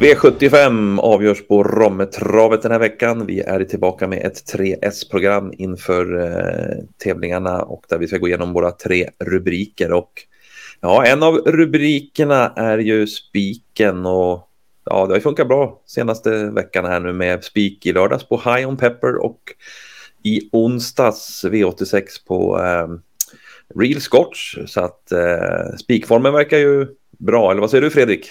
V75 avgörs på Rommetravet den här veckan. Vi är tillbaka med ett 3S-program inför eh, tävlingarna och där vi ska gå igenom våra tre rubriker. Och ja, en av rubrikerna är ju spiken och ja, det har funkat bra senaste veckan här nu med spik i lördags på High on Pepper och i onsdags V86 på eh, Real Scotch. Så att eh, spikformen verkar ju bra, eller vad säger du Fredrik?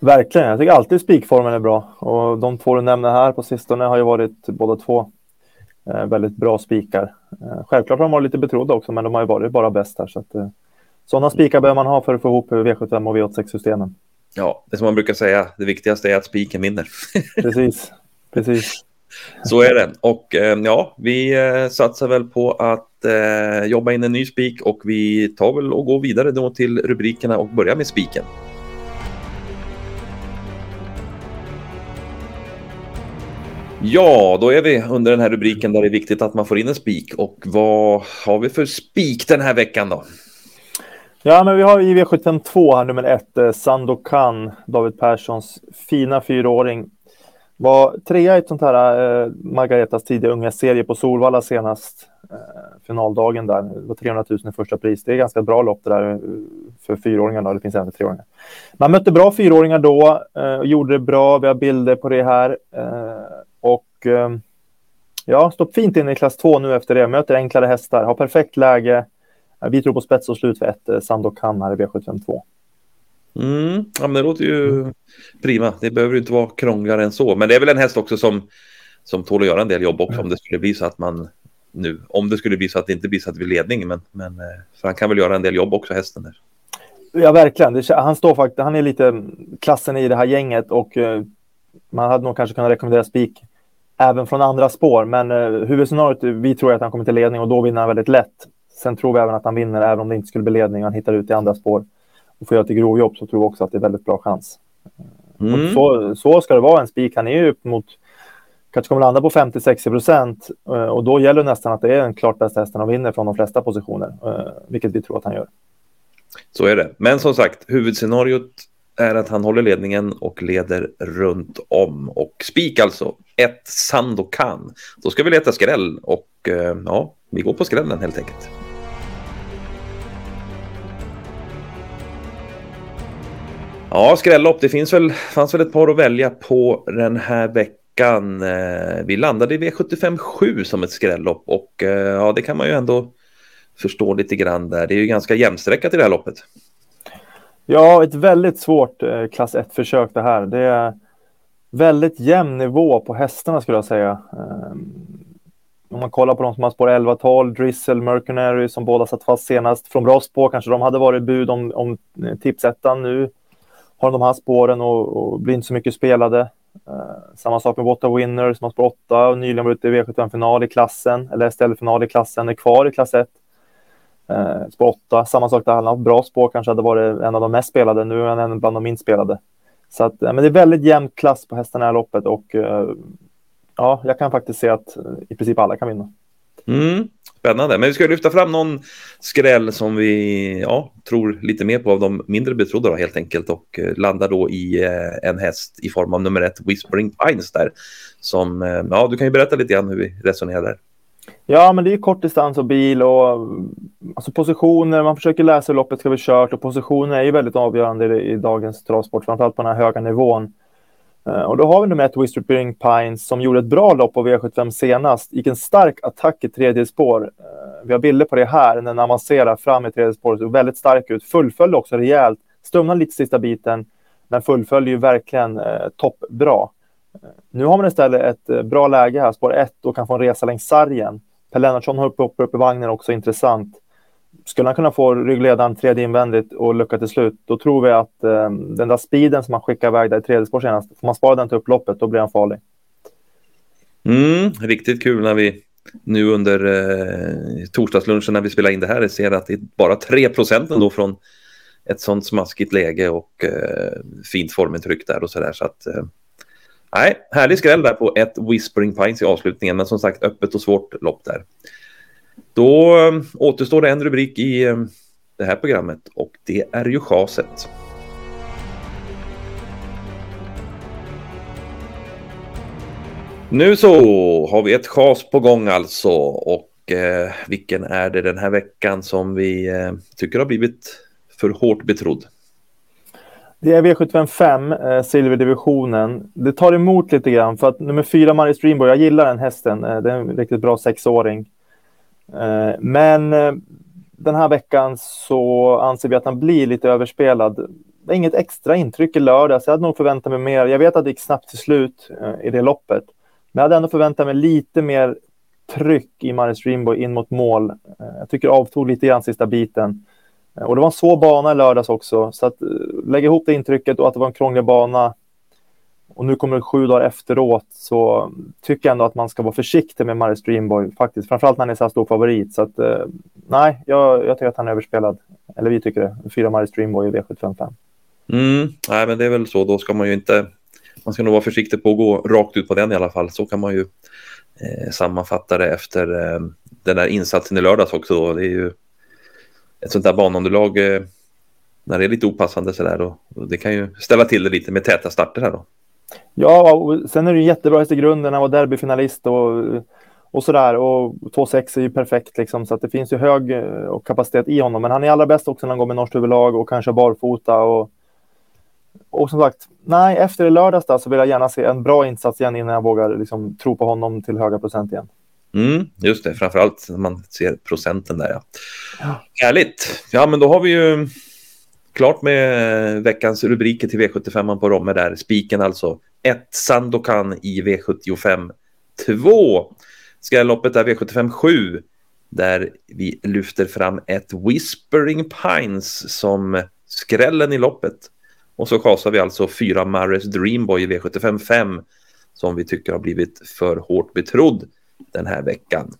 Verkligen, jag tycker alltid spikformen är bra och de två du nämner här på sistone har ju varit båda två eh, väldigt bra spikar. Eh, självklart har de varit lite betrodda också, men de har ju varit bara bäst här. Så att, eh, sådana spikar behöver man ha för att få ihop V75 och V86-systemen. Ja, det som man brukar säga, det viktigaste är att spiken vinner. precis, precis. Så är det. Och ja, vi satsar väl på att eh, jobba in en ny spik och vi tar väl och går vidare då till rubrikerna och börjar med spiken. Ja, då är vi under den här rubriken där det är viktigt att man får in en spik. Och vad har vi för spik den här veckan då? Ja, men vi har i V752 här nummer ett, eh, Sandokan, David Perssons fina fyraåring. Var trea i ett sånt här eh, Margaretas tidiga unga serie på Solvalla senast. Eh, finaldagen där, det var 300 000 i första pris. Det är ganska bra lopp det där eh, för fyraåringar. Då. Det finns även för treåringar. Man mötte bra fyraåringar då eh, och gjorde det bra. Vi har bilder på det här. Eh, och eh, ja, står fint in i klass 2 nu efter det. Möter enklare hästar, har perfekt läge. Vi tror på spets och slut för ett eh, Sandokan här i V752. Mm, ja, men det låter ju prima. Det behöver ju inte vara krångligare än så. Men det är väl en häst också som, som tål att göra en del jobb också om det skulle bli så att man nu, om det skulle bli så att det inte blir så att vi ledning, men, men eh, för han kan väl göra en del jobb också, hästen där. Ja, verkligen. Det, han står faktiskt, han är lite klassen i det här gänget och uh, man hade nog kanske kunnat rekommendera spik även från andra spår. Men uh, huvudscenariot, vi tror att han kommer till ledning och då vinner han väldigt lätt. Sen tror vi även att han vinner även om det inte skulle bli ledning och han hittar ut i andra spår. Och får göra ett grovjobb så tror vi också att det är väldigt bra chans. Mm. Så, så ska det vara en spik. Han är ju upp mot kanske kommer landa på 50-60 procent eh, och då gäller nästan att det är den klart bästa hästen och vinner från de flesta positioner, eh, vilket vi tror att han gör. Så är det. Men som sagt, huvudscenariot är att han håller ledningen och leder runt om. Och spik alltså, ett Sandokan. Då ska vi leta skräll och eh, ja, vi går på skrällen helt enkelt. Ja, skrällopp. Det finns väl, fanns väl ett par att välja på den här veckan. Eh, vi landade i V75 7 som ett skrällopp och eh, ja, det kan man ju ändå förstå lite grann där. Det är ju ganska jämnsträckat i det här loppet. Ja, ett väldigt svårt eh, klass 1-försök det här. Det är väldigt jämn nivå på hästarna skulle jag säga. Ehm, om man kollar på de som har spår 11, 12, Drizzle, Mercenary som båda satt fast senast från bra spår kanske de hade varit bud om, om eh, tipsettan nu har de här spåren och, och blir inte så mycket spelade. Uh, samma sak med Water Winner som har spår 8 och nyligen varit i V75-final i klassen, eller STL-final i klassen, är kvar i klass 1. Uh, spår 8, samma sak där, han har bra spår, kanske hade varit en av de mest spelade, nu är han en bland de minst spelade. Så att, men det är väldigt jämn klass på hästarna i loppet och uh, ja, jag kan faktiskt se att i princip alla kan vinna. Mm. Spännande. Men vi ska lyfta fram någon skräll som vi ja, tror lite mer på av de mindre betrodda då, helt enkelt och eh, landar då i eh, en häst i form av nummer ett Whispering Pines där. Som, eh, ja, du kan ju berätta lite grann hur vi resonerar där. Ja, men det är kort distans och bil och alltså positioner. Man försöker läsa hur loppet ska bli kört och positioner är ju väldigt avgörande i, i dagens travsport, framförallt på den här höga nivån. Eh, och då har vi nummer ett Whispering Pines som gjorde ett bra lopp på V75 senast. Gick en stark attack i tredje spår. Eh, vi har bilder på det här när den avancerar fram i tredje spåret. Såg väldigt stark ut. Fullföljde också rejält. Stumnade lite sista biten. Men fullföljde ju verkligen eh, toppbra. Eh, nu har man istället ett bra läge här, spår 1 och kan få en resa längs sargen. Per Lennartsson har uppe, uppe, upp i vagnen också, intressant skulle han kunna få ryggledaren tredje invändigt och lucka till slut, då tror vi att eh, den där speeden som han skickade iväg där i tredje spår senast, får man spara den till upploppet, då blir han farlig. Mm, riktigt kul när vi nu under eh, torsdagslunchen när vi spelar in det här ser att det är bara 3 procent ändå från ett sånt smaskigt läge och eh, fint formintryck där och så där. Så att, eh, nej, härlig skräll där på ett Whispering Pines i avslutningen, men som sagt öppet och svårt lopp där. Då eh, återstår det en rubrik i eh, det här programmet och det är ju chaset. Nu så har vi ett chas på gång alltså och eh, vilken är det den här veckan som vi eh, tycker har blivit för hårt betrodd? Det är V755, eh, silverdivisionen. Det tar emot lite grann för att nummer fyra, Marie Streamboy, jag gillar den hästen. Eh, det är en riktigt bra sexåring. Eh, men eh, den här veckan så anser vi att han blir lite överspelad. Det är inget extra intryck i lördags. Jag hade nog förväntat mig mer. Jag vet att det gick snabbt till slut eh, i det loppet. Men jag hade ändå förväntat mig lite mer tryck i Marius Dreamboy in mot mål. Jag tycker avtog lite grann sista biten. Och det var en svår bana i lördags också, så att lägga ihop det intrycket och att det var en krånglig bana och nu kommer det sju dagar efteråt så tycker jag ändå att man ska vara försiktig med Marius Dreamboy faktiskt, framförallt när han är så här stor favorit. Så att eh, nej, jag, jag tycker att han är överspelad. Eller vi tycker det. Fyra Marius Dreamboy i V755. Mm, nej, men det är väl så. Då ska man ju inte man ska nog vara försiktig på att gå rakt ut på den i alla fall. Så kan man ju eh, sammanfatta det efter eh, den där insatsen i lördags också. Det är ju ett sånt där banunderlag eh, när det är lite opassande så där då. Det kan ju ställa till det lite med täta starter här då. Ja, och sen är det jättebra i grunden. Han var derbyfinalist och, och sådär. Och 2-6 är ju perfekt liksom. Så att det finns ju hög eh, och kapacitet i honom. Men han är allra bäst också när han går med norskt huvudlag och kanske barfota. Och, och som sagt, nej, efter lördags där så vill jag gärna se en bra insats igen innan jag vågar liksom, tro på honom till höga procent igen. Mm, just det, framförallt när man ser procenten där. Ja. ja. Härligt. Ja, men då har vi ju klart med veckans rubriker till V75 på Romme där. Spiken alltså. 1 Sandokan i V75 2. Skrälloppet är V75 7 där vi lyfter fram ett Whispering Pines som skrällen i loppet. Och så kasar vi alltså fyra Mares Dreamboy i V75 5 som vi tycker har blivit för hårt betrodd den här veckan.